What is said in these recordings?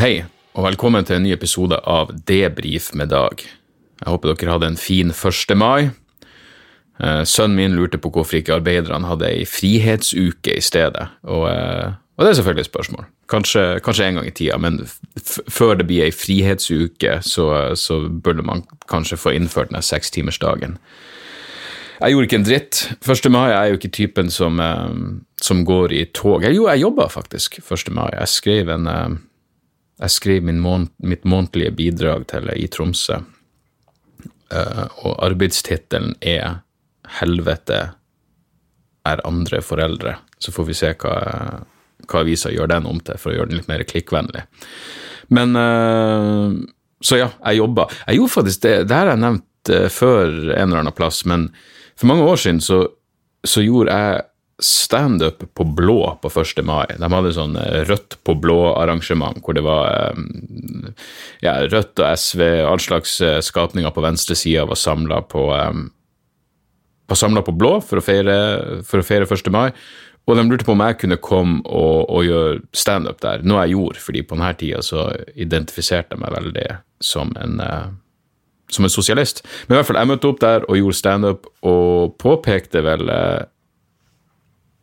Hei, og velkommen til en ny episode av Debrif med Dag. Jeg håper dere hadde en fin 1. mai. Eh, Sønnen min lurte på hvorfor ikke arbeiderne hadde ei frihetsuke i stedet, og, eh, og det er selvfølgelig et spørsmål. Kanskje, kanskje en gang i tida, men før det blir ei frihetsuke, så, så burde man kanskje få innført den sekstimersdagen. Jeg gjorde ikke en dritt. 1. mai er jo ikke typen som, eh, som går i tog. Jo, jeg jobba faktisk 1. mai. Jeg skrev en jeg skriver mån mitt månedlige bidrag til i Tromsø, uh, og arbeidstittelen er 'Helvete er andre foreldre'. Så får vi se hva, hva avisa gjør den om til, for å gjøre den litt mer klikkvennlig. Men uh, Så ja, jeg jobba. Jeg gjorde faktisk det, det her har jeg nevnt før en eller annen plass, men for mange år siden så, så gjorde jeg standup på blå på 1. mai. De hadde sånn rødt på blå-arrangement hvor det var ja, Rødt og SV, all slags skapninger på venstresida var samla på, samlet på blå for å, feire, for å feire 1. mai. Og de lurte på om jeg kunne komme og, og gjøre standup der, noe jeg gjorde, fordi på denne tida så identifiserte jeg meg veldig som en som en sosialist. Men i hvert fall, jeg møtte opp der og gjorde standup, og påpekte vel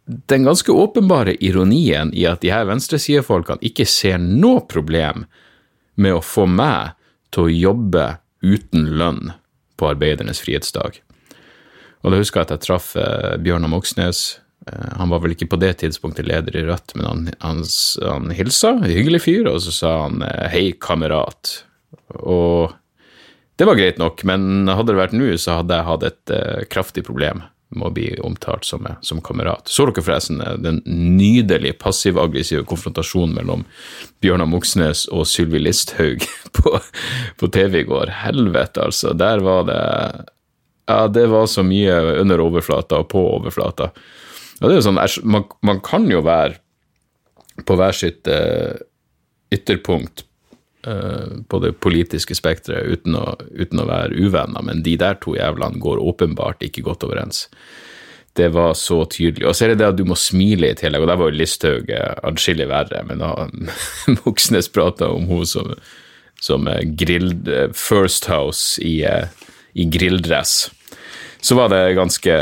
den ganske åpenbare ironien i at de her venstresidefolkene ikke ser noe problem med å få meg til å jobbe uten lønn på arbeidernes frihetsdag. Og da husker jeg at jeg traff eh, Bjørnar Moxnes. Eh, han var vel ikke på det tidspunktet leder i Rødt, men han, han, han hilsa, hyggelig fyr, og så sa han eh, 'hei, kamerat'. Og det var greit nok, men hadde det vært nå, så hadde jeg hatt et kraftig problem med å bli omtalt som, som kamerat. Så dere forresten den nydelige passiv-aggressive konfrontasjonen mellom Bjørnar Moxnes og Sylvi Listhaug på, på, TV i går? Helvete, altså. Der var det Ja, det var så mye under overflata og på overflata. Ja, det er jo sånn, man, man kan jo være på hver sitt uh, ytterpunkt på det politiske spekteret uten, uten, å være uvenner, men de der to jævlene går åpenbart ikke godt overens. Det var så tydelig. Og så er det det at du må smile i tillegg, og der var jo Listhaug adskillig verre, men da Moxnes prata om hun som, som grill, First House i, i grilldress, så var det ganske,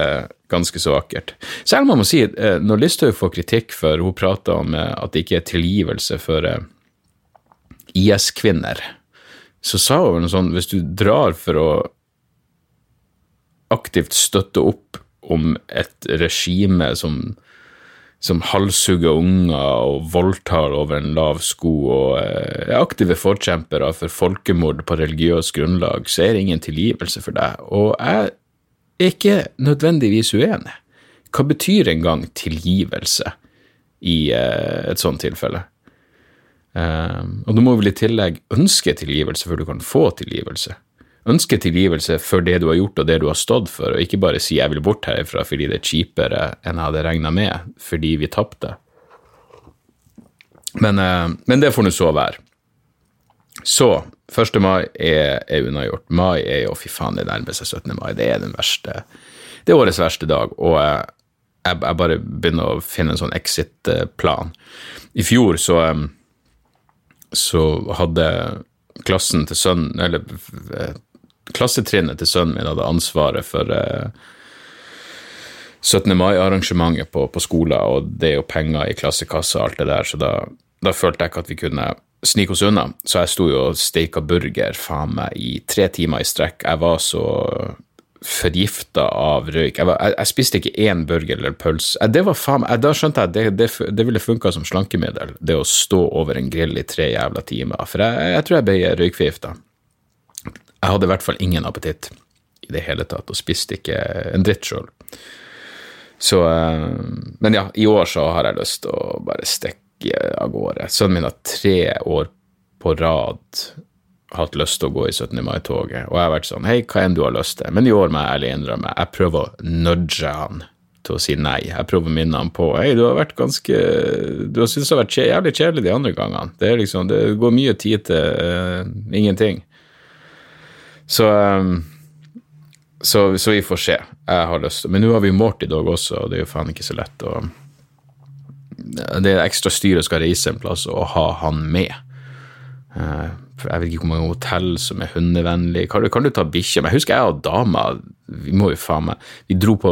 ganske så vakkert. Selv om man må si, når Listhaug får kritikk for hun prater om at det ikke er tilgivelse for IS-kvinner, så sa hun noe sånn Hvis du drar for å aktivt støtte opp om et regime som, som halshugger unger og voldtar over en lav sko og er aktive forkjempere for folkemord på religiøst grunnlag, så er det ingen tilgivelse for deg. Og jeg er ikke nødvendigvis uenig. Hva betyr engang tilgivelse i et sånt tilfelle? Um, og du må vel i tillegg ønske tilgivelse før du kan få tilgivelse. Ønske tilgivelse for det du har gjort og det du har stått for, og ikke bare si 'jeg vil bort herfra fordi det er kjipere enn jeg hadde regna med, fordi vi tapte'. Men, uh, men, det får nå så være. Så 1. mai er, er unnagjort. Mai er jo Fy faen, det nærmer seg 17. mai. Det er den verste Det er årets verste dag. Og uh, jeg, jeg, bare begynner å finne en sånn exit-plan. I fjor så um, så hadde klassen til sønnen Eller klassetrinnet til sønnen min hadde ansvaret for eh, 17. mai-arrangementet på, på skolen, og det er jo penger i klassekassa og alt det der, så da, da følte jeg ikke at vi kunne snike oss unna. Så jeg sto jo og steika burger faen meg i tre timer i strekk. Jeg var så forgifta av røyk. Jeg, var, jeg, jeg, spiste ikke én burger eller pølse. Da skjønte jeg at det, det, det ville funka som slankemiddel, det å stå over en grill i tre jævla timer. For jeg, jeg tror jeg ble røykforgifta. Jeg hadde i hvert fall ingen appetitt i det hele tatt, og spiste ikke en dritt sjøl. Så eh, Men ja, i år så har jeg lyst til å bare stikke av gårde. Sønnen min har tre år på rad hatt lyst til å gå i 17. mai-toget, og jeg har vært sånn Hei, hva enn du har lyst til. Men i år må jeg ærlig innrømme, jeg prøver å nudge han til å si nei. Jeg prøver å minne han på Hei, du har vært ganske Du har syntes det har vært jævlig kjedelig de andre gangene. Det er liksom, det går mye tid til uh, ingenting. Så, um, så, så vi får se. Jeg har lyst Men nå har vi Morty Dog også, og det er jo faen ikke så lett å Det er ekstra styr å skal reise en plass og ha han med. Uh, jeg vet ikke hvor mange hotell som er hundevennlige. Kan, kan, du ta bikkja? Jeg husker jeg og dama vi må jo faen meg, vi dro på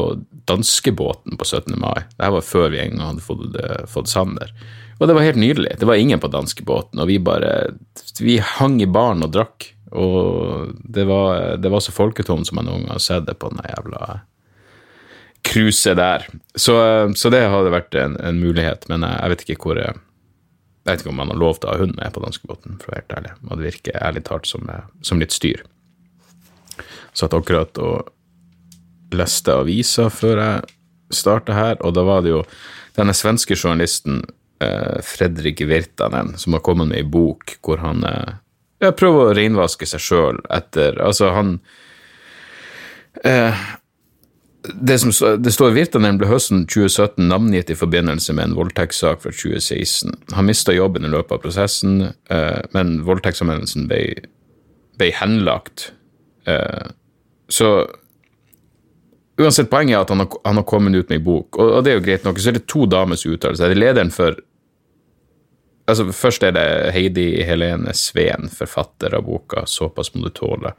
danskebåten på 17. mai. Det var før vi en gang hadde fått, eh, fått Sander. Og det var helt nydelig. Det var ingen på danskebåten, og vi bare Vi hang i baren og drakk. Og det var, det var så folketomt som jeg noen gang har sett det på den jævla cruiset der. Så, så, det hadde vært en, en mulighet, men jeg, jeg vet ikke hvor jeg jeg vet ikke om man har lov til å ha hund med på danskebåten, for å være helt ærlig. Og det virker ærlig talt som, eh, som, litt styr. Satt akkurat og leste aviser før jeg starta her, og da var det jo denne svenske journalisten eh, Fredrik Virtanen som har kommet med ei bok hvor han eh, prøver å reinvaske seg sjøl etter Altså, han eh, det, som, det står Virtanen ble høsten 2017 navngitt i forbindelse med en voldtektssak fra 2016. Han mista jobben i løpet av prosessen, eh, men voldtektsanmeldelsen ble, ble, henlagt. Eh, så uansett, poenget er at han har, han har kommet ut med ei bok, og, og, det er jo greit nok. Så er det to damers uttalelser. Det er lederen for altså Først er det Heidi Helene Sveen, forfatter av boka 'Såpass må du tåle'.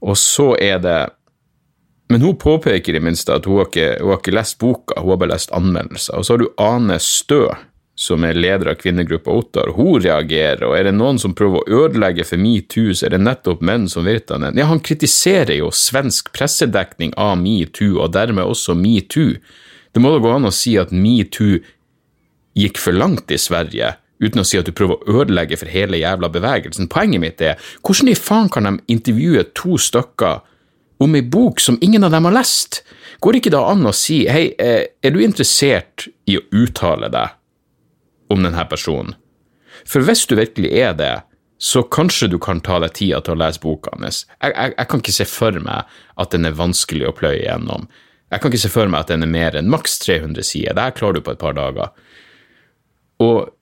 Og så er det men hun påpeker i minste at hun har, ikke, hun har ikke lest boka, hun har bare lest anmeldelser. Og så har du Ane Stø, som er leder av kvinnegruppa Ottar. Hun reagerer, og er det noen som prøver å ødelegge for metoo, så er det nettopp menn som Virtanen. Ja, han kritiserer jo svensk pressedekning av metoo, og dermed også metoo. Det må da gå an å si at metoo gikk for langt i Sverige, uten å si at du prøver å ødelegge for hele jævla bevegelsen. Poenget mitt er, hvordan i faen kan de intervjue to stykker om ei bok som ingen av dem har lest. Går det ikke da an å si hei, eh, er du interessert i å uttale deg om denne personen? For hvis du virkelig er det, så kanskje du kan ta deg tida til å lese boka hans. Jeg, jeg, jeg, kan ikke se for meg at den er vanskelig å pløye gjennom. Jeg kan ikke se for meg at den er mer enn maks 300 sider. Det her klarer du på et par dager. Og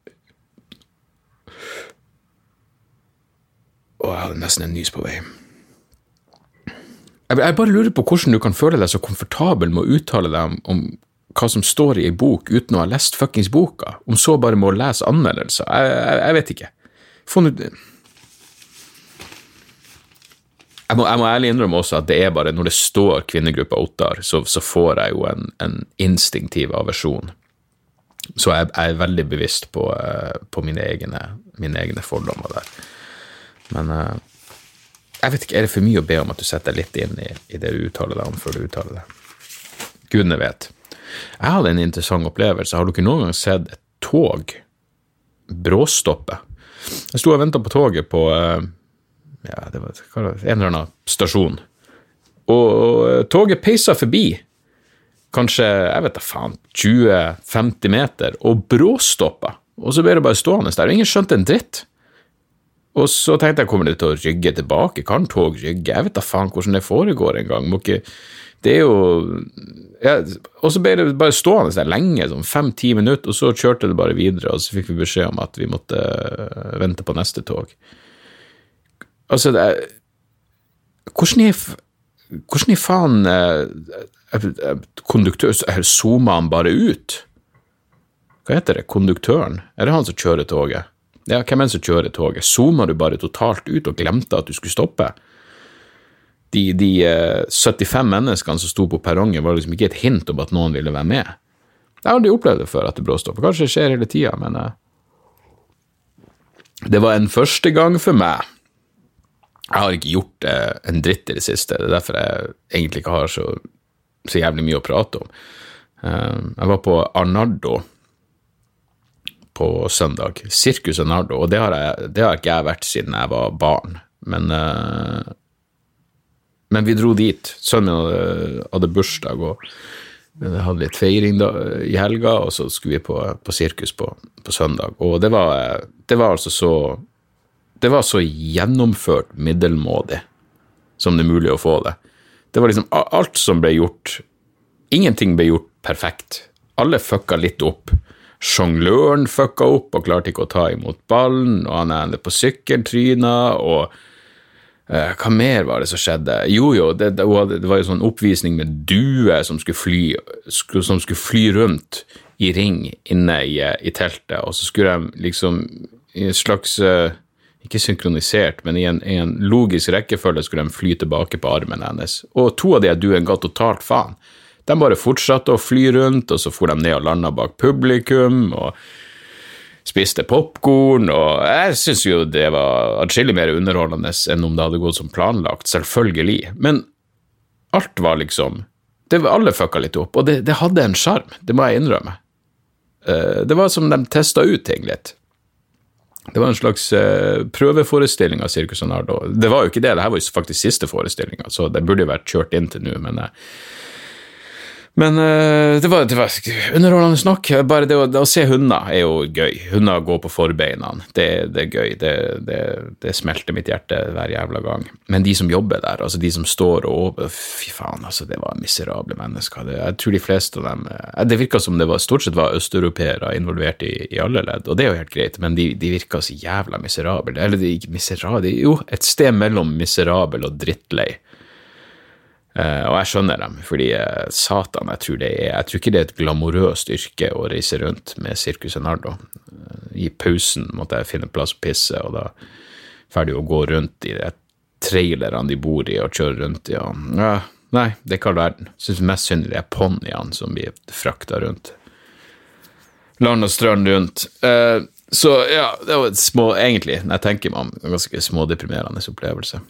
Å, jeg hadde nesten en nys på vei. Jeg, bare lurer på hvordan du kan føle deg så komfortabel med å uttale deg om, hva som står i ei bok uten å ha lest fuckings boka, om så bare med å lese anmeldelser. Jeg, jeg, jeg vet ikke. Nå jeg må, jeg må, ærlig innrømme også at det er bare når det står kvinnegruppa Ottar, så, så, får jeg jo en, en instinktiv aversjon. Så jeg, jeg, er veldig bevisst på, uh, på mine, egne, mine, egne, fordommer der. Men uh, jeg vet ikke, Er det for mye å be om at du setter deg litt inn i, i det du uttaler deg om, før du uttaler det? Gudene vet. Jeg hadde en interessant opplevelse. Har dere noen gang sett et tog bråstoppe? Jeg sto og venta på toget på eh, ja, det var, en eller annen stasjon, og toget peisa forbi. Kanskje jeg vet da faen, 20-50 meter, og bråstoppa. Og så ble det bare stående der, og ingen skjønte en dritt. Og så tenkte jeg, kommer det til å rygge tilbake? Kan tog rygge? Jeg vet da faen hvordan det foregår engang. Det er jo ja, Og så ble det bare stående der lenge, sånn fem-ti minutter, og så kjørte det bare videre, og så fikk vi beskjed om at vi måtte eh, vente på neste tog. Altså, det er Hvordan i, faen eh, Konduktør Zoomer han bare ut? Hva heter det? Konduktøren? Er det han som kjører toget? Ja, hvem er det som kjører toget? Zoomer du bare totalt ut og glemte at du skulle stoppe? De, de uh, eh, 75 menneskene som sto på perrongen, var liksom ikke et hint om at noen ville være med. Jeg har aldri opplevd det før at det bråstopper. Kanskje det skjer hele tida, men uh, det var en første gang for meg. Jeg har ikke gjort eh, en dritt i det siste. Det er derfor jeg egentlig ikke har så, så jævlig mye å prate om. Eh, jeg var på Arnardo på søndag. Sirkus Arnardo. Og det har, jeg, det har ikke jeg vært siden jeg var barn. Men, uh, men vi dro dit. Sønnen min hadde, hadde bursdag, og hadde litt feiring da, i helga, og så skulle vi på, på sirkus på, på, søndag. Og det var, det var altså så Det var så gjennomført middelmådig som det er mulig å få det. Det var liksom alt som ble gjort Ingenting ble gjort perfekt. Alle fucka litt opp. Sjongløren fucka opp og klarte ikke å ta imot ballen, og han ender på sykkeltryna, og uh, hva mer var det som skjedde? Jo, jo, det, det, det var jo sånn oppvisning med duer som som skulle fly rundt i ring inne i, i teltet, og så skulle de liksom i en slags uh, ikke synkronisert, men i en, i en, logisk rekkefølge skulle de fly tilbake på armen hennes. Og to av de duene ga totalt faen. De bare fortsatte å fly rundt, og så for de ned og landa bak publikum. og spiste popkorn, og jeg syns jo det var atskillig mer underholdende enn om det hadde gått som planlagt, selvfølgelig. Men alt var liksom det var, Alle fucka litt opp, og det, det hadde en sjarm, det må jeg innrømme. Eh, det var som de testa ut ting litt. Det var en slags uh, prøveforestilling av Circus Arnardo. Det var jo ikke det, det her var jo faktisk siste forestillinga, så det burde jo vært kjørt inn til nå, men uh, men uh, det, var, det var underholdende nok. Bare det å, det å, se hunder er jo gøy. Hunder går på forbeina. Det, det, er gøy. Det, det, smelter mitt hjerte hver jævla gang. Men de som jobber der, altså de som står og Fy faen, altså, det var miserable mennesker. jeg tror de fleste av dem eh, Det virka som det var, stort sett var østeuropeere involvert i, i, alle ledd, og det er jo helt greit, men de, de virka så jævla miserable. Eller de, miserable, jo, et sted mellom miserabel og drittlei. Uh, og jeg skjønner dem, fordi uh, satan, jeg tror det er Jeg tror ikke det er et glamorøst yrke å reise rundt med Circus Enardo. Uh, I pausen måtte jeg finne plass å pisse, og da ferdig å gå rundt i de trailerne de bor i, og kjøre rundt i. Og, nei, det er ikke all verden. Syns mest synd er ponniene som blir frakta rundt. Land og strand rundt. så ja, det var et små, egentlig, når jeg tenker meg om, en ganske smådeprimerende opplevelse.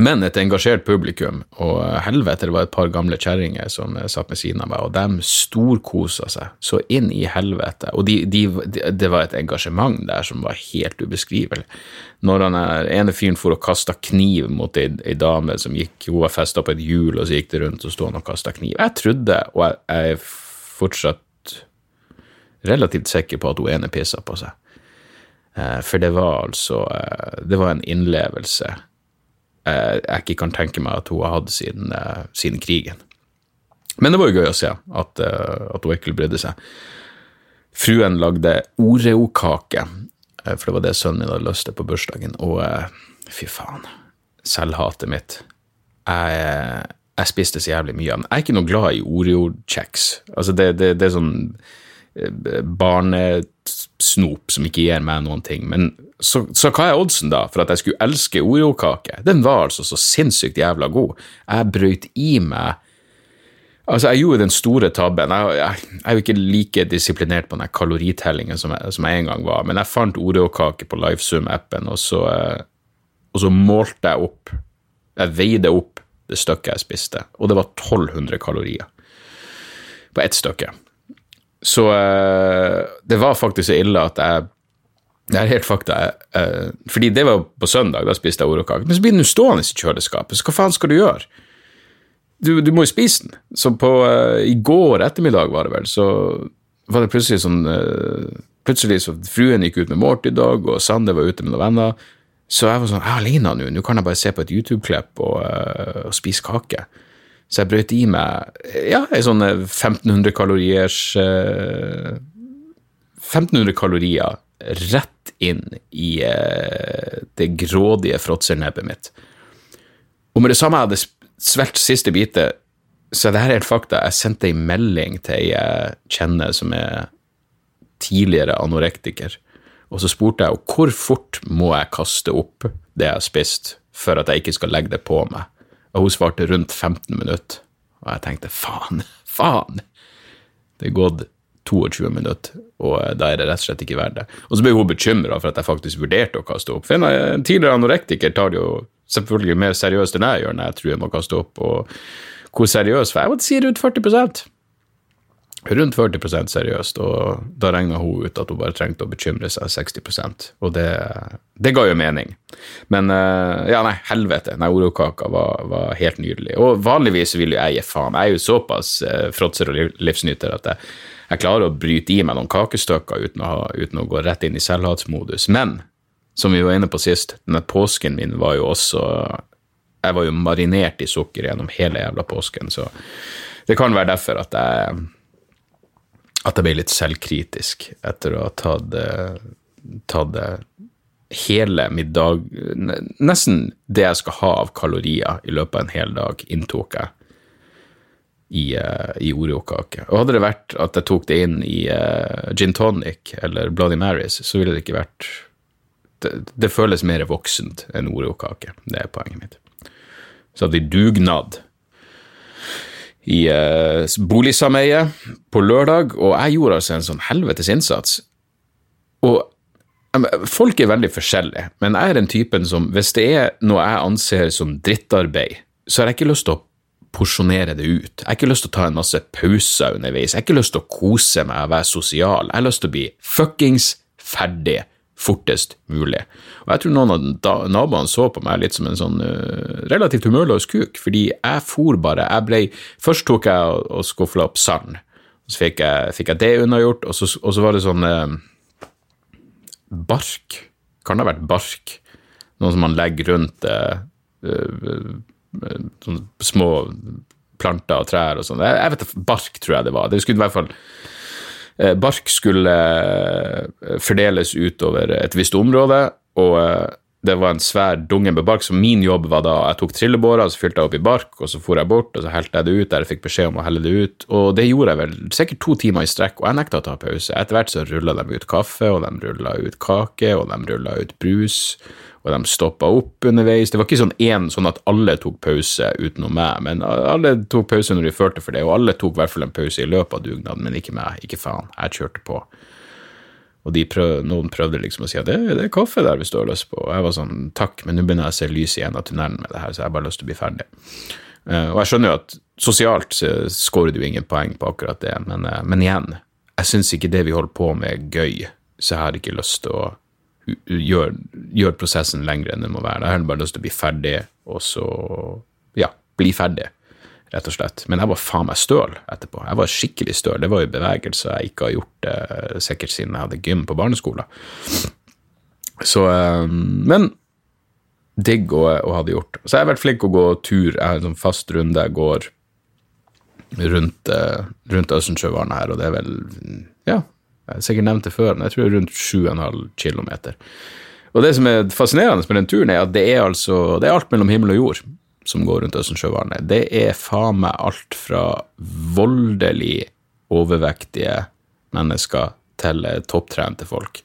Men et engasjert publikum, og helvete, det var et par gamle kjerringer som satt ved siden av meg, og de storkosa seg så inn i helvete. Og de, de, det var et engasjement der som var helt ubeskrivelig. Når han ene fyren for og kasta kniv mot ei, ei, dame som gikk, hun var festa på et hjul, og så gikk det rundt og sto han og kasta kniv. Jeg trodde, og jeg, jeg er fortsatt relativt sikker på at hun ene pissa på seg. Eh, for det var altså eh, Det var en innlevelse Eh, jeg ikke kan tenke meg at hun har hatt siden, eh, siden krigen. Men det var jo gøy å se at, eh, at hun ikke brydde seg. Fruen lagde Oreo-kake, for det var det sønnen min hadde lyst til på bursdagen. Og fy faen, selvhatet mitt. Jeg, jeg, spiste så jævlig mye av den. Jeg er ikke noe glad i Oreo-kjeks. Altså, det, det, det, er sånn barnesnop som ikke gir meg noen ting. Men så, så, hva er oddsen da for at jeg skulle elske Oreo-kake? Den var altså så sinnssykt jævla god. Jeg brøyt i meg Altså, jeg gjorde den store tabben. Jeg, jeg, jeg er jo ikke like disiplinert på den kaloritellingen som jeg, som jeg en gang var, men jeg fant Oreo-kake på Lifesum-appen, og, og, så målte jeg opp Jeg veide opp det stykket jeg spiste, og det var 1200 kalorier på ett stykke. Så eh, det var faktisk så ille at jeg det er helt fakta. Eh, fordi det var på søndag, da spiste jeg orokake. Men så blir den stående i kjøleskapet, så hva faen skal du gjøre? Du, du må jo spise den. Så på, uh, i går ettermiddag, var det vel, så var det plutselig sånn Plutselig så fruen gikk ut med Morty i dag, og Sander var ute med noen venner. Så jeg var sånn, jeg har alene nå, nå kan jeg bare se på et YouTube-klipp og, og, spise kake. Så jeg brøt i meg ja, ei sånn 1500 kaloriers 1500 kalorier rett inn i eh, det grådige fråtselnebbet mitt. Og med det samme jeg hadde svelget siste bitet, så er det her helt fakta. Jeg sendte ei melding til ei jeg kjenner som er tidligere anorektiker, og så spurte jeg hvor fort må jeg kaste opp det jeg har spist for at jeg ikke skal legge det på meg, og hun svarte rundt 15 minutter, og jeg tenkte faen, faen, det er gått 22 minutter, og eh, da er det rett og slett ikke verdt det. Og så ble hun bekymra for at jeg faktisk vurderte å kaste opp. For en, en tidligere anorektiker tar det jo selvfølgelig mer seriøst enn jeg gjør når jeg tror jeg må kaste opp. og hvor seriøs, for jeg måtte si rundt 40 Rundt 40% seriøst, og da regna hun ut at hun bare trengte å bekymre seg 60% og det, det ga jo mening. Men eh, ja, nei, helvete, nei, orokaka var, var, helt nydelig. Og vanligvis vil jo jeg gi faen, jeg er jo såpass eh, fråtser og livsnyter at jeg, jeg, klarer å bryte i meg noen kakestykker uten uten å gå rett inn i selvhatsmodus. Men som vi var inne på sist, denne påsken min var jo også Jeg var jo marinert i sukker gjennom hele jævla påsken, så det kan være derfor at jeg at jeg ble litt selvkritisk etter å ha tatt, tatt hele middag Nesten det jeg skal ha av kalorier i løpet av en hel dag, inntok jeg i, uh, i Oreo-kake. Og hadde det vært at jeg tok det inn i uh, gin tonic eller Bloody Marys, så ville det ikke vært Det, det føles mer voksent enn Oreo-kake. Det er poenget mitt. Så hadde vi dugnad i uh, boligsameiet på lørdag, og jeg gjorde altså en sånn helvetes innsats. Og folk er veldig forskjellige, men jeg er den typen som hvis det er noe jeg anser som drittarbeid, så har jeg ikke lyst til å porsjonere det ut. Jeg har ikke lyst til å ta en masse pauser underveis. Jeg har ikke lyst til å kose meg og være sosial. Jeg har lyst til å bli fuckings ferdig fortest mulig. Og Jeg tror noen av naboene så på meg litt som en sånn uh, relativt humørløs kuk, fordi jeg for bare. Jeg ble, Først tok jeg og, og opp sand, så fikk jeg, fikk jeg det unnagjort, og så, og så var det sånn uh, bark. Kan det ha vært bark? Noe som man legger rundt uh, sånne små planter og trær og sånn. Jeg, jeg vet bark tror jeg det var. Det skulle i hvert fall Eh, bark skulle eh, fordeles utover et visst område, og eh, det var en svær dunge med bark, så min jobb var da Jeg tok trillebåra, så fylte jeg opp i bark, og så for jeg bort, og så helte jeg det ut der jeg fikk beskjed om å helle det ut. Og det gjorde jeg vel sikkert to timer i strekk, og jeg nekta å ta pause. Etter hvert så rulla de ut kaffe, og de rulla ut kake, og de rulla ut brus og de stoppa opp underveis. Det var ikke sånn én sånn at alle tok pause utenom meg, men alle tok pause når de førte for det, og alle tok i hvert fall en pause i løpet av dugnaden, men ikke meg. Ikke faen. Jeg kjørte på. Og prøv, noen prøvde liksom å si at det, det, er kaffe der hvis du har lyst på. Og jeg var sånn takk, men nå begynner jeg å se lys i en av tunnelen med det her, så jeg har bare lyst til å bli ferdig. Uh, og jeg skjønner jo at sosialt så skårer du ingen poeng på akkurat det, men, uh, men igjen, jeg syns ikke det vi holder på med, er gøy, så jeg har ikke lyst til å gjør, gjør, prosessen lengre enn den må være. Jeg har bare lyst til å bli ferdig, og så ja, bli ferdig, rett og slett. Men jeg var faen meg støl etterpå. Jeg var skikkelig støl. Det var jo bevegelser jeg ikke har gjort eh, sikkert siden jeg hadde gym på barneskolen. Så eh, Men digg å, å, ha det gjort. Så jeg har vært flink å gå tur. Jeg har en sånn fast runde jeg går rundt, eh, rundt Østensjøvannet her, og det er vel ja, jeg har sikkert nevnt det før, men jeg tror det er rundt 7,5 km. Og det som er fascinerende med den turen, er at det er altså det er alt mellom himmel og jord som går rundt Østensjøvannet. Det er faen meg alt fra voldelig overvektige mennesker til topptrente folk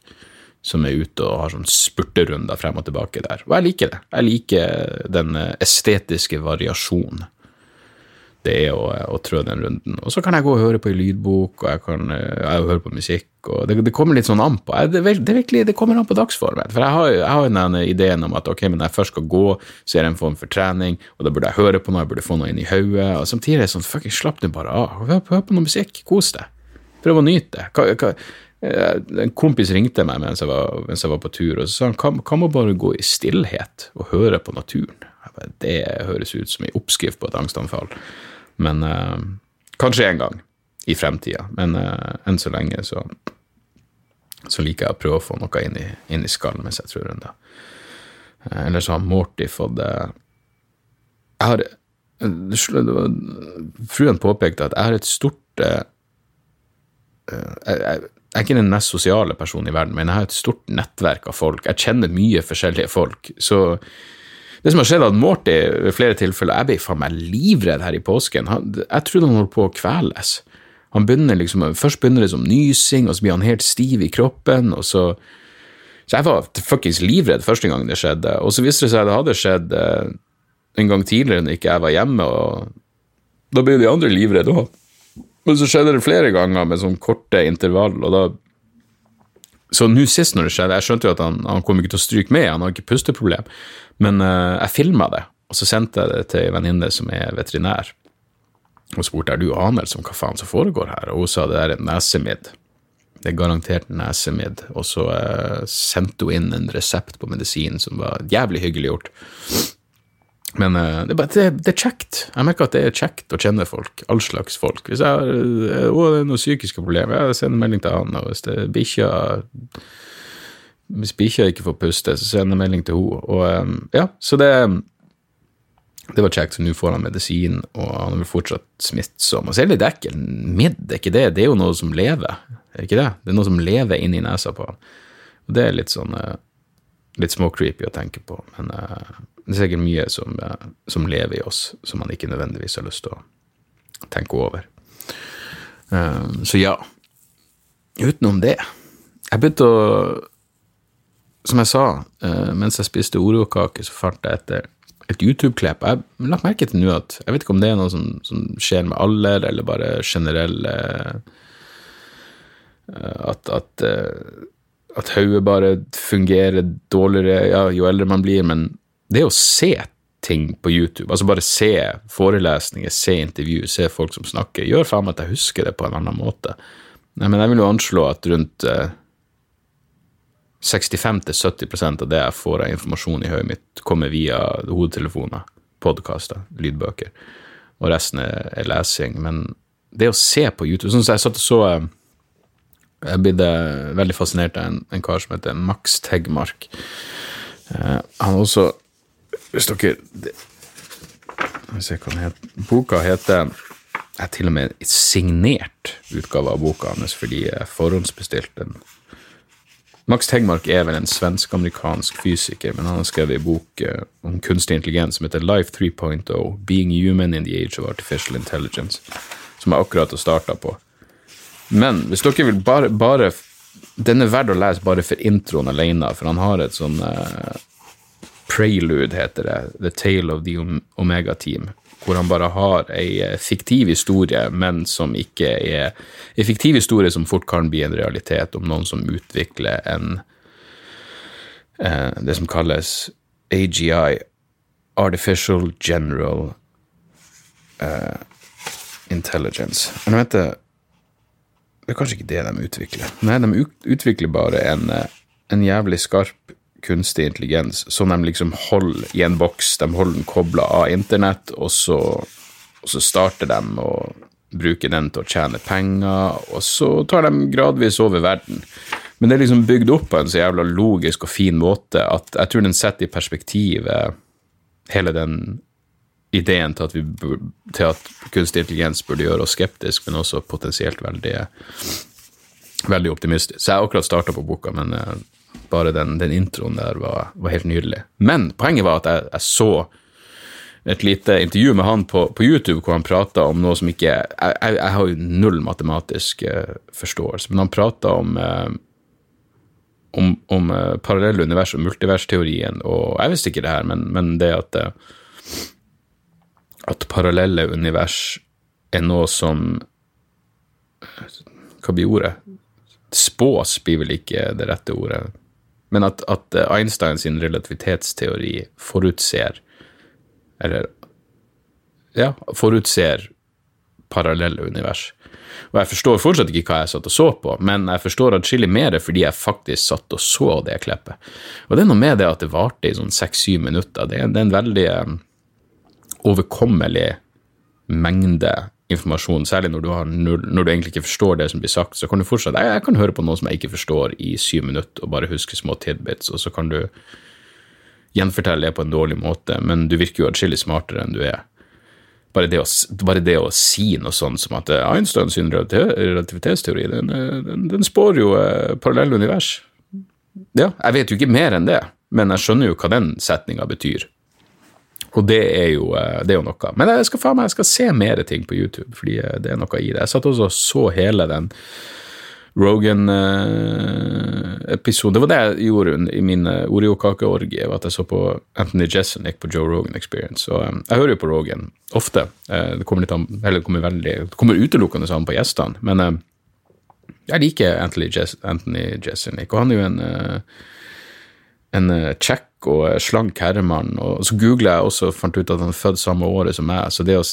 som er ute og har sånn spurterunder frem og tilbake der. Og jeg liker det. Jeg liker den estetiske variasjonen det er å, å trå den runden. Og så kan jeg gå og høre på en lydbok, og jeg kan jeg høre på musikk. og Det, det kommer litt sånn an på. Det, det, virkelig, det kommer an på dagsformen. For jeg har, jeg har den ideen om at ok, men når jeg først skal gå, så er det en form for trening, og da burde jeg høre på noe, jeg burde få noe inn i hodet. Og samtidig er det sånn, fuckings slapp nå bare av. Hør, hør, på noe musikk, kos deg. Prøv å nyte det. Eh, en kompis ringte meg mens jeg var, mens jeg var på tur, og så sa han kan, man bare gå i stillhet og høre på naturen. Det høres ut som en oppskrift på et angstanfall. Men uh, kanskje en gang i fremtida. Men uh, enn så lenge så, så, liker jeg å prøve å få noe inn i, inn i skallen mens jeg tror ennå. Eh, eller så har Morty fått Jeg har Fruen påpekte at jeg har et stort jeg, jeg, jeg, er ikke den mest sosiale personen i verden, men jeg har et stort nettverk av folk. Jeg kjenner mye forskjellige folk. Så det som har skjedd, at Morty ved flere tilfeller Jeg ble faen meg livredd her i påsken. Han, jeg trodde han holdt på å kveles. Han begynner liksom, Først begynner det som nysing, og så blir han helt stiv i kroppen. og så så jeg var fuckings livredd første gang det skjedde. Og så viste det seg at det hadde skjedd eh, en gang tidligere når ikke jeg var hjemme, og da ble de andre livredde òg. Men så skjedde det flere ganger med sånn korte intervall, og da Så nå sist når det skjedde, jeg skjønte jo at han, han kom ikke til å stryke med, han har ikke pusteproblem, men uh, jeg filma det, og så sendte jeg det til ei venninne som er veterinær, og spurte er du anelse om hva faen som foregår her, og hun sa det er en nesemidd. Det er garantert nesemidd. Og så uh, sendte hun inn en resept på medisin som var jævlig hyggelig gjort. Men uh, det, er bare, det, det, er kjekt. Jeg merker at det er kjekt å kjenne folk. All slags folk. Hvis jeg har det er noen psykiske problemer, jeg sender melding til han. Og hvis bikkja Hvis bikkja ikke får puste, så sender jeg melding til henne. Og um, ja, så det det var kjekt, så nå får han medisin, og han er fortsatt smittsom. Og så er det litt ekkel. Midd, er ikke det? Det er jo noe som lever, er ikke det? Det er noe som lever inni nesa på han. Og det er litt sånn litt småcreepy å tenke på, men det er sikkert mye som, eh, som, lever i oss, som man ikke nødvendigvis har lyst til å tenke over. Uh, så ja. Utenom det Jeg begynte å Som jeg sa, uh, mens jeg spiste Oreo-kake, så fant jeg etter et YouTube-klipp. Jeg har lagt merke til nå at Jeg vet ikke om det er noe som, som skjer med alder, eller bare generell At, at, at hodet bare fungerer dårligere ja, jo eldre man blir, men det å se ting på YouTube, altså bare se forelesninger, se intervju, se folk som snakker, gjør faen meg at jeg husker det på en annen måte. Nei, men jeg vil jo anslå at rundt eh, 65-70% av det jeg får av informasjon i hodet mitt, kommer via hodetelefoner, podkaster, lydbøker, og resten er, er, lesing. Men det å se på YouTube Sånn som jeg satt og så eh, Jeg ble veldig fascinert av en, en kar som heter Max Tegmark. Eh, han har også hvis dere se hva den heter. Boka heter er til og med signert utgave av boka hans fordi jeg forhåndsbestilte den. Max Tegmark er vel en svensk-amerikansk fysiker, men han har skrevet en bok uh, om kunstig intelligens som heter Life 3.0 Being Human in the Age of Artificial Intelligence, som jeg akkurat har starta på. Men hvis dere vil bare, bare Den er verdt å lese bare for introen alene, for han har et sånn uh, Prelude, heter det. The Tale of the Omega Team. Hvor han bare har ei eh, fiktiv historie, men som ikke er Ei fiktiv historie som fort kan bli en realitet, om noen som utvikler en eh, Det som kalles AGI, Artificial General eh, Intelligence. Men vet du, det er kanskje ikke det de utvikler. Nei, de utvikler bare en, eh, en jævlig skarp kunstig intelligens som de liksom holder i en boks. De holder den kobla av internett, og så, og så starter de å bruke den til å tjene penger, og så tar de gradvis over verden. Men det er liksom bygd opp på en så jævla logisk og fin måte at jeg tror den setter i perspektiv hele den ideen til at, vi, til at kunstig intelligens burde gjøre oss skeptisk, men også potensielt veldig, veldig optimistisk. Så jeg har akkurat starta på boka, men eh, bare den, den introen der var, var, helt nydelig. Men poenget var at jeg, jeg, så et lite intervju med han på, på YouTube hvor han prata om noe som ikke Jeg, jeg, jeg har jo null matematisk uh, forståelse, men han prata om uh, om, om uh, parallelle univers og multiversteorien, og jeg visste ikke det her, men, men det at at parallelle univers er noe som Hva blir ordet? Spås blir vel ikke det rette ordet men at, at Einsteins relativitetsteori forutser Eller ja, forutser parallelle univers. Og jeg forstår fortsatt ikke hva jeg satt og så på, men jeg forstår atskillig mer fordi jeg faktisk satt og så det klippet. Og det er noe med det at det varte i sånn seks-syv minutter. Det er, det er en veldig um, overkommelig mengde informasjon, særlig når du, har, når, du, egentlig ikke forstår det som blir sagt, så kan du fortsatt jeg, jeg, kan høre på noe som jeg ikke forstår i syv minutter, og bare huske små tidbits, og så kan du gjenfortelle det på en dårlig måte, men du virker jo atskillig smartere enn du er. Bare det, å, bare det å si noe sånt som at Einsteins relativitetsteori, den, den, den spår jo eh, parallelle univers. Ja, jeg vet jo ikke mer enn det, men jeg skjønner jo hva den setninga betyr. Og det er, jo, eh, det er jo, noe. Men jeg skal, meg, jeg skal se mer ting på YouTube, fordi eh, det er noe i det. Jeg satt også og så hele den Rogan-episoden. Det var det jeg gjorde i min Oreo-kakeorgie, at jeg så på Anthony Jessenick på Joe Rogan Experience. Og jeg hører jo på Rogan ofte. Det kommer, an, det kommer, veldig, det kommer utelukkende an på gjestene. Men jeg liker Anthony, Jes Anthony Jeselnik, og han er jo en, en kjekk og slank herremann. Og så googla jeg også og fant ut at han er født samme året som meg, så det å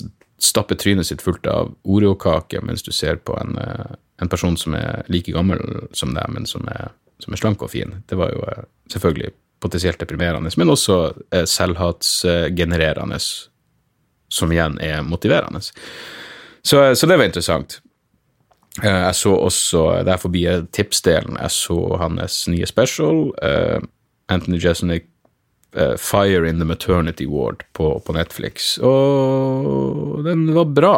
stappe trynet sitt fullt av Oreo-kake mens du ser på en, en, person som er like gammel som deg, men som er, som er slank og fin, det var jo selvfølgelig potensielt deprimerende, men også selvhatsgenererende, som igjen er motiverende. Så, så det var interessant. Jeg så også, der er forbi tipsdelen, jeg så hans nye special, Anthony Jeselnik Fire in the Maternity Ward på, på, Netflix, og den var bra.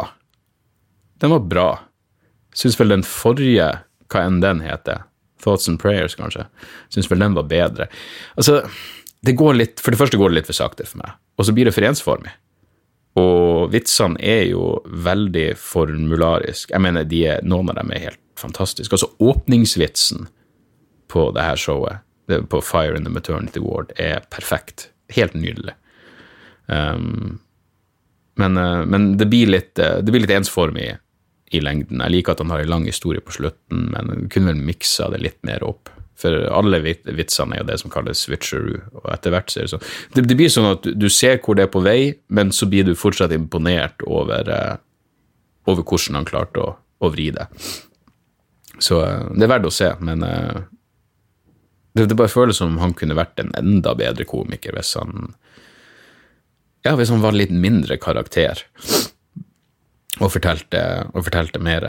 Den var bra. Syns vel den forrige, hva enn den heter, Thoughts and Prayers, kanskje, syns vel den var bedre. Altså, det går litt, For det første går det litt for sakte for meg, og så blir det for ensformig. Og vitsene er jo veldig formulariske. Jeg mener, er, noen av dem er helt fantastiske. Altså, åpningsvitsen på det her showet på Fire in the Maternity Ward er perfekt. Helt nydelig. Um, men, uh, men, det blir litt, uh, det blir litt ensformig i, lengden. Jeg liker at han har en lang historie på slutten, men kunne vel miksa det litt mer opp. For alle vitsene er jo det som kalles switcheroo, og etter hvert ser det sånn det, det, blir sånn at du ser hvor det er på vei, men så blir du fortsatt imponert over, uh, over hvordan han klarte å, å vri det. Så det er verdt å se, men det, det, bare føles som om han kunne vært en enda bedre komiker hvis han Ja, hvis han var litt mindre karakter og fortalte, og fortalte mer,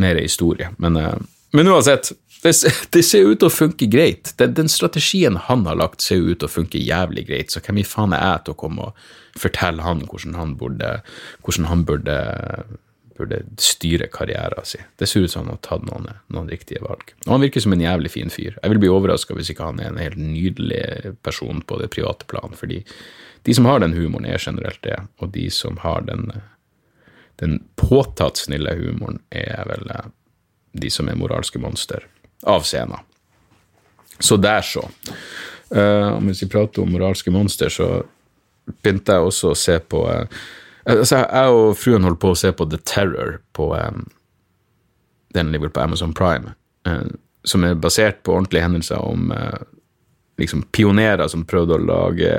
mer, historie. Men, eh, men uansett, det, det, ser ut til å funke greit. Den, den, strategien han har lagt, ser ut til å funke jævlig greit, så hvem i faen er jeg til å komme og fortelle han hvordan han burde, hvordan han burde burde styre karrieren sin. Det ser ut som han har tatt noen, noen, riktige valg. Og han virker som en jævlig fin fyr. Jeg vil bli overraska hvis ikke han er en helt nydelig person på det private plan, fordi de som har den humoren, er generelt det, og de som har den, den påtatt snille humoren, er vel eh, de som er moralske monster av scenen. Så der, så. Uh, mens vi prater om moralske monster, så begynte jeg også å se på uh, Altså, jeg og fruen holdt på å se på The Terror på um, Den ligger på Amazon Prime, uh, som er basert på ordentlige hendelser om uh, liksom pionerer som prøvde å lage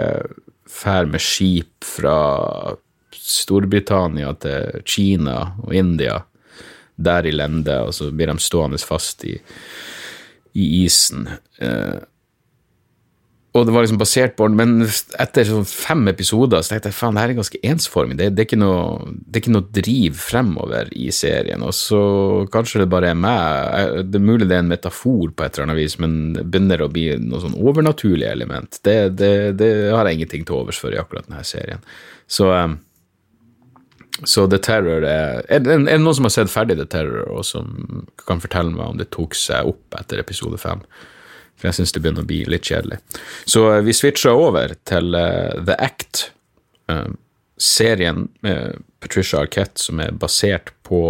fær med skip fra Storbritannia til Kina og India, der i lende, og så blir de stående fast i, i isen. Uh, og det var liksom basert på Men etter sånn fem episoder så tenkte jeg faen, det her er ganske ensformig. Det, det, er noe, det, er ikke noe, driv fremover i serien. Og så kanskje det bare er meg. Det er mulig det er en metafor på et eller annet vis, men det begynner å bli noe sånn overnaturlig element. Det, det har jeg ingenting til overs for i akkurat denne serien. Så, um, så The Terror er, er, er det noen som har sett ferdig The Terror, og som kan fortelle meg om det tok seg opp etter episode fem? For jeg syns det begynner å bli litt kjedelig. Så uh, vi switcha over til uh, The Act, uh, serien med Patricia Arquette som er basert på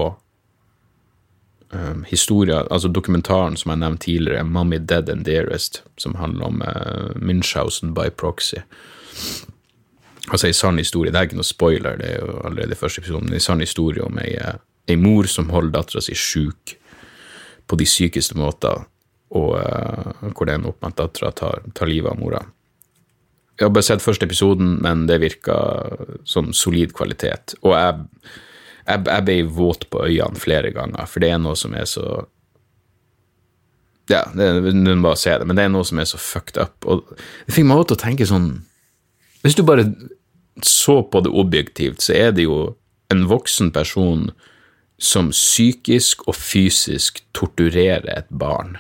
um, historia, altså dokumentaren som jeg nevnte tidligere, 'Mommy Dead and Dearest', som handler om uh, Munchhausen by proxy. Altså ei sann historie. Det er ikke noe spoiler, det er jo allerede første episode, men ei sann historie om ei, ei mor som holder dattera si sjuk på de sykeste måter og uh, hvor det ender opp med at dattera tar, tar, livet av mora. Jeg har bare sett første episoden, men det virka sånn solid kvalitet. Og jeg, jeg, jeg, ble våt på øynene flere ganger, for det er noe som er så Ja, det er bare å se det, men det er noe som er så fucked up. Og det fikk meg også til å tenke sånn Hvis du bare så på det objektivt, så er det jo en voksen person som psykisk og fysisk torturerer et barn.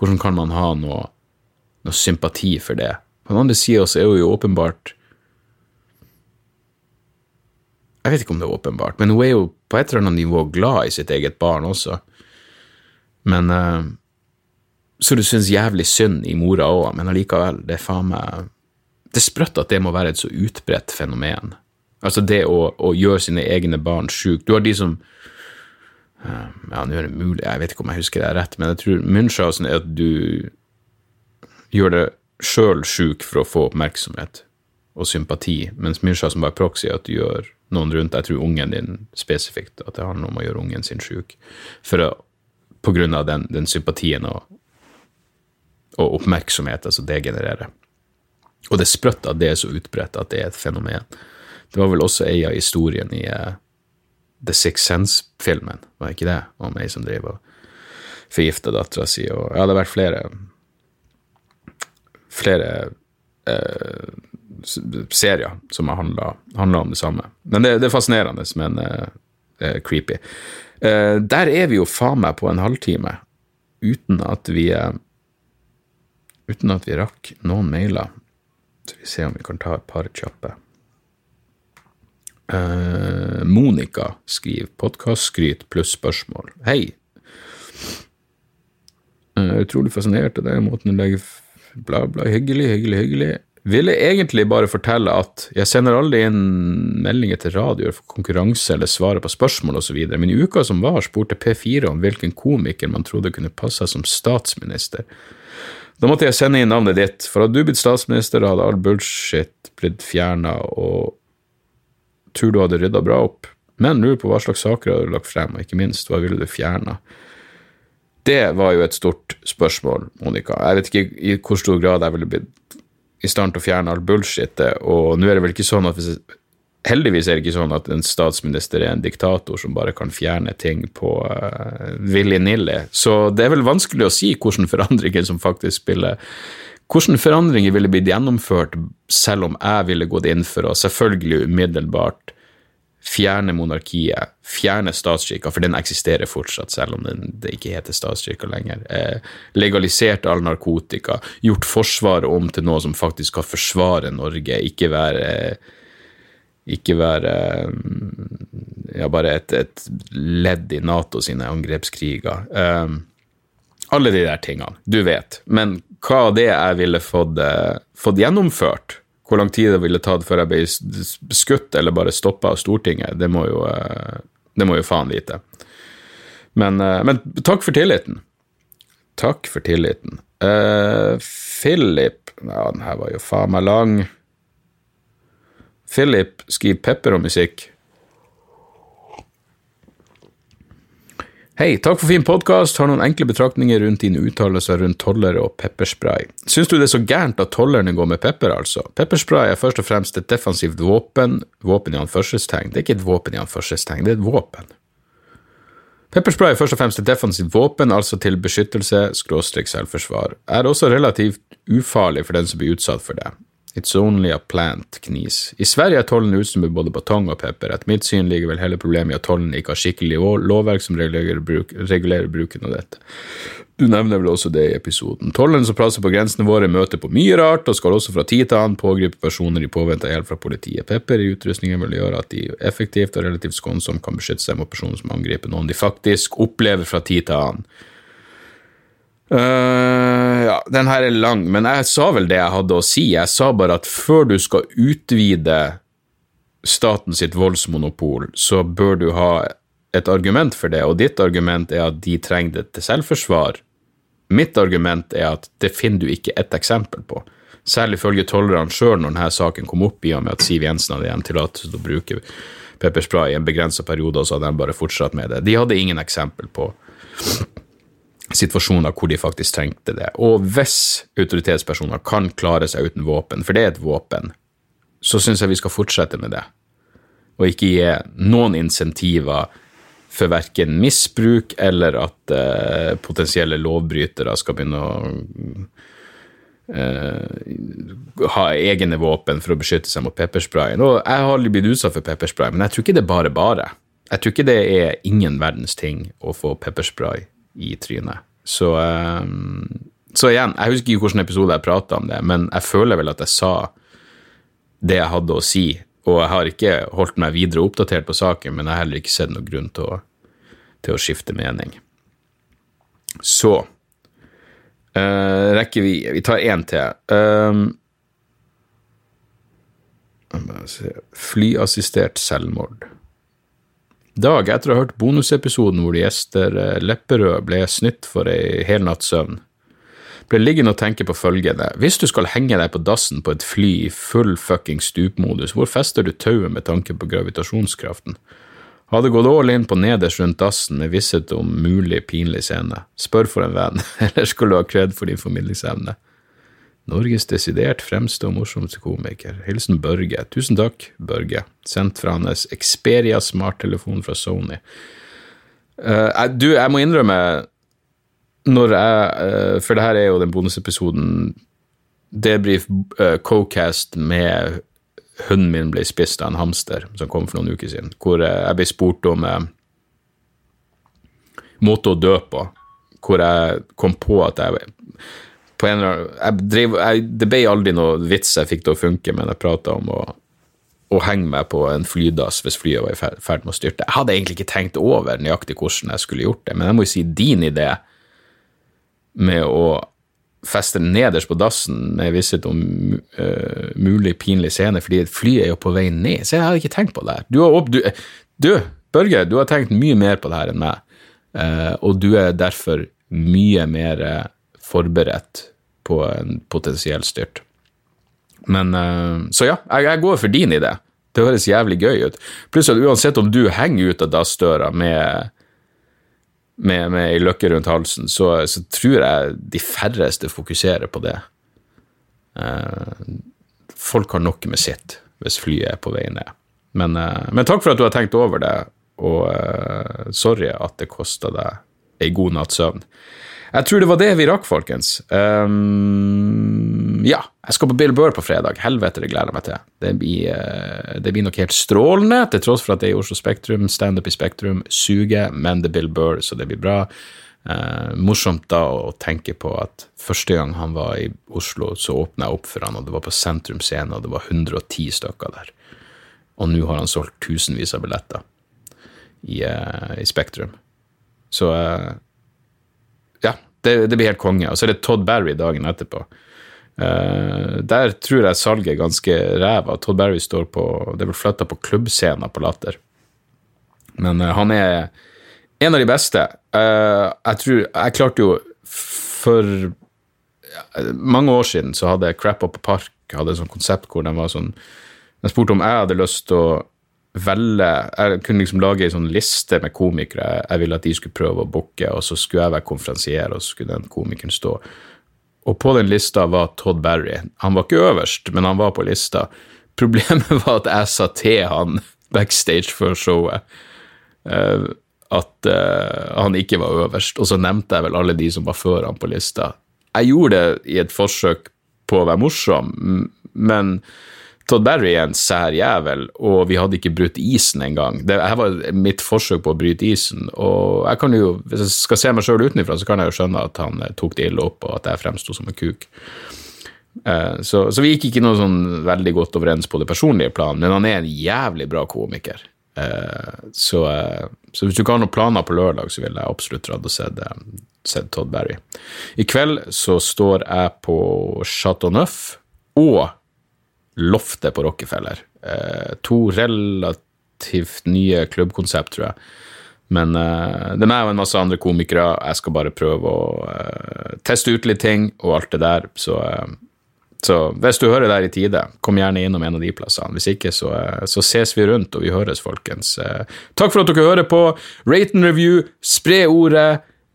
Hvordan kan man ha noe, noe sympati for det? På den andre sida så er hun jo åpenbart Jeg vet ikke om det er åpenbart, men hun er jo på et eller annet nivå glad i sitt eget barn også. Men uh, Så du syns jævlig synd i mora òg, men allikevel, det er faen meg Det er sprøtt at det må være et så utbredt fenomen. Altså det å, å gjøre sine egne barn sjuke. Du har de som Ja, nå er det mulig, jeg vet ikke om jeg husker det rett, men jeg tror Munchhausen er at du gjør det sjøl sjuk for å få oppmerksomhet og sympati, mens Munchhausen bare proxy at du gjør noen rundt Jeg tror ungen din spesifikt, at det handler om å gjøre ungen sin sjuk. På grunn av den, den sympatien og, og som altså det genererer. Og det er sprøtt at det er så utbredt at det er et fenomen. Det var vel også ei av historiene i uh, The Six Sense-filmen, var ikke det? Om ei som driver og forgifter dattera si, og ja, det har vært flere flere eh, serier som har handla om det samme. Men det, det er fascinerende, men eh, creepy. der er vi jo faen meg på en halvtime uten at vi uten at vi rakk noen mailer. Så vi ser om vi kan ta et par kjappe. Uh, Monica skriver podkastskryt pluss spørsmål. Hei. Uh, utrolig fascinert av det, måten du legger bla, bla. Hyggelig, hyggelig, hyggelig. Ville egentlig bare fortelle at jeg sender aldri inn meldinger til radioer for konkurranse eller svarer på spørsmål osv., men i uka som var, spurte P4 om hvilken komiker man trodde kunne passe som statsminister. Da måtte jeg sende inn navnet ditt, for hadde du blitt statsminister, hadde all bullshit blitt fjerna, og tror du hadde rydda bra opp, men lurer på hva slags saker hadde du lagt frem, og ikke minst, hva ville du fjerna? Det var jo et stort spørsmål, Monica. Jeg vet ikke i hvor stor grad jeg ville blitt i stand til å fjerne all bullshitet, og nå er det vel ikke sånn at hvis Heldigvis er det ikke sånn at en statsminister er en diktator som bare kan fjerne ting på uh, willy-nilly, så det er vel vanskelig å si hvilke forandringer som faktisk spiller hvilke forandringer ville blitt gjennomført selv om jeg ville gått inn for å selvfølgelig umiddelbart fjerne monarkiet, fjerne statskirka, for den eksisterer fortsatt, selv om den, det ikke heter statskirka lenger. Eh, legalisert all narkotika, gjort Forsvaret om til noe som faktisk skal forsvare Norge, ikke være ikke være ja, bare et, et, ledd i Nato sine angrepskriger. Um, alle de der tingene. Du vet. Men hva det jeg ville fått, uh, fått, gjennomført, hvor lang tid det ville tatt før jeg ble skutt eller bare stoppa av Stortinget, det må jo, uh, det må jo faen vite. Men, uh, men, takk for tilliten. Takk for tilliten. Philip Ja, den her var jo faen meg lang. Philip skriver pepper og musikk. Hei, takk for fin podkast. Har noen enkle betraktninger rundt dine uttalelser rundt tollere og pepperspray. Syns du det er så gærent at tollerne går med pepper, altså? Pepperspray er først og fremst et defensivt våpen. Våpen i anførselstegn. Det er ikke et våpen i anførselstegn, det er et våpen. Pepperspray er først og fremst et defensivt våpen, altså til beskyttelse, skråstrek selvforsvar. Er også relativt ufarlig for den som blir utsatt for det. It's only a plant, knis. I Sverige er tollen utstyrt med både batong og pepper. Etter mitt syn ligger vel hele problemet i at tollen ikke har skikkelig lovverk som regulerer, bruk, regulerer, bruken av dette. Du nevner vel også det i episoden. Tollen som plasser på grensene våre, møter på mye rart, og skal også fra tid til annen pågripe personer i påvente av hjelp fra politiet. Pepper i utrustningen vil gjøre at de effektivt og relativt skånsomt kan beskytte seg mot personer som angriper noen de faktisk opplever fra tid til annen. Uh, ja, den her er lang, men jeg sa vel det jeg hadde å si. Jeg sa bare at før du skal utvide staten sitt voldsmonopol, så bør du ha et argument for det, og ditt argument er at de trenger det til selvforsvar. Mitt argument er at det finner du ikke ett eksempel på. Særlig ifølge tollerne sjøl når denne saken kom opp, i og med at Siv Jensen hadde igjen tillatelse til å bruke pepperspray i en begrensa periode, og så hadde de bare fortsatt med det. De hadde ingen eksempel på situasjoner hvor de faktisk trengte det. Og hvis autoritetspersoner kan klare seg uten våpen, for det er et våpen, så syns jeg vi skal fortsette med det. Og ikke gi noen insentiver for verken misbruk eller at eh, potensielle lovbrytere skal begynne å uh, ha egne våpen for å beskytte seg mot peppersprayen. Og jeg har aldri blitt utsatt for pepperspray, men jeg tror ikke det er bare bare. Jeg tror ikke det er ingen verdens ting å få pepperspray i trynet. Så, um, så igjen, jeg husker ikke hvilken episode jeg prata om det, men jeg føler vel at jeg sa det jeg hadde å si, og jeg har ikke holdt meg videre oppdatert på saken, men jeg har heller ikke sett noen grunn til å, til å skifte mening. Så uh, rekker vi Vi tar én til. Um, Flyassistert selvmord. Dag etter å ha hørt bonusepisoden hvor de gjester eh, Lepperød ble snytt for ei helnatts søvn. Ble liggende og tenke på følgende, hvis du skal henge deg på dassen på et fly i full fucking stupmodus, hvor fester du tauet med tanke på gravitasjonskraften? Hadde gått all in på nederst rundt dassen med visshet om mulig pinlig scene. Spør for en venn, eller skal du ha kred for din formidlingsevne? Norges desidert fremste og morsomste komiker. Hilsen Børge. Tusen takk, Børge. Sendt fra hans Xperia smarttelefon fra Sony. Uh, du, jeg må innrømme, når jeg uh, For det her er jo den bonusepisoden Debrif uh, co-cast med hunden min ble spist av en hamster, som kom for noen uker siden. Hvor jeg ble spurt om måte å dø på. Hvor jeg kom på at jeg på en eller annen, jeg drev, jeg, Det ble aldri noe vits jeg fikk til å funke, men jeg prata om å, å, henge meg på en flydass hvis flyet var i ferd med å styrte. Jeg hadde egentlig ikke tenkt over nøyaktig hvordan jeg skulle gjort det, men jeg må jo si din idé med å feste nederst på dassen med visshet om uh, mulig pinlig scene, fordi flyet er jo på vei ned. Så jeg hadde ikke tenkt på det her. Du, har, du, du Børge, du har tenkt mye mer på det her enn meg, uh, og du er derfor mye mer uh, forberedt på en potensiell styrt. Men eh, Så ja, jeg, går for din idé. Det høres jævlig gøy ut. Pluss at uansett om du henger ut av dassdøra med med, med ei løkke rundt halsen, så, så, tror jeg de færreste fokuserer på det. Eh, folk har nok med sitt hvis flyet er på vei ned. Men, eh, men takk for at du har tenkt over det, og sorry at det kosta deg ei god natts søvn. Jeg tror det var det vi rakk, folkens. Um, ja, jeg skal på Bill Burr på fredag. Helvete, det gleder jeg meg til. Det blir, uh, det blir nok helt strålende, til tross for at det er i Oslo Spektrum. Standup i Spektrum suger, men det er Bill Burr, så det blir bra. Uh, morsomt da å tenke på at første gang han var i Oslo, så åpna jeg opp for han, og det var på Sentrum Scene, og det var 110 stykker der. Og nå har han solgt tusenvis av billetter i, uh, i Spektrum. Så ja, det, det, blir helt konge. Og så er det Todd Barry dagen etterpå. Uh, der tror jeg salget er ganske ræva. Todd Barry står på Det er vel flytta på klubbscenen på Latter. Men uh, han er en av de beste. Uh, jeg tror Jeg klarte jo for mange år siden så hadde Crap Up Park hadde et sånt konsept hvor de var sånn Jeg spurte om jeg hadde lyst til å velge Jeg kunne liksom lage ei sånn liste med komikere jeg ville at de skulle prøve å booke, og så skulle jeg være konferansier, og så skulle den komikeren stå. Og på den lista var Todd Barry. Han var ikke øverst, men han var på lista. Problemet var at jeg sa til han backstage før showet uh, at uh, han ikke var øverst, og så nevnte jeg vel alle de som var før han på lista. Jeg gjorde det i et forsøk på å være morsom, men Todd Barry er en sær jævel, og vi hadde ikke brutt isen engang. Det her var mitt forsøk på å bryte isen, og jeg kan jo, hvis jeg skal se meg sjøl utenfra, så kan jeg jo skjønne at han eh, tok det ille opp, og at jeg fremsto som en kuk. Eh, så, så, vi gikk ikke noe sånn veldig godt overens på det personlige plan, men han er en jævlig bra komiker. Eh, så, så hvis du ikke har noen planer på lørdag, så vil jeg absolutt dratt og sett, sett Todd Barry. I kveld så står jeg på Chateau Neuf og Loftet på Rockefeller. Eh, to relativt nye klubbkonsept, tror jeg. Men eh, det er meg og en masse andre komikere. Jeg skal bare prøve å eh, teste ut litt ting og alt det der. Så, uh, så, hvis du hører der i tide, kom gjerne innom en av de plassene. Hvis ikke, så, så ses vi rundt, og vi høres, folkens. takk for at dere hører på. Rate and review, spre ordet.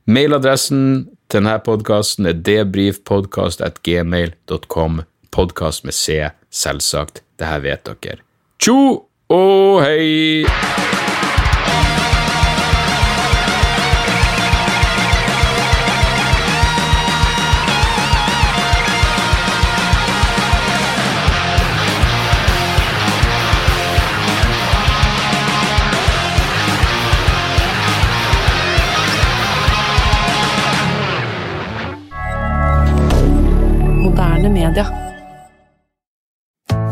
Mailadressen til denne podkasten er debrifpodkast.gmail.com. Podkast med C Selvsagt. Det her vet dere. Tjo og hei!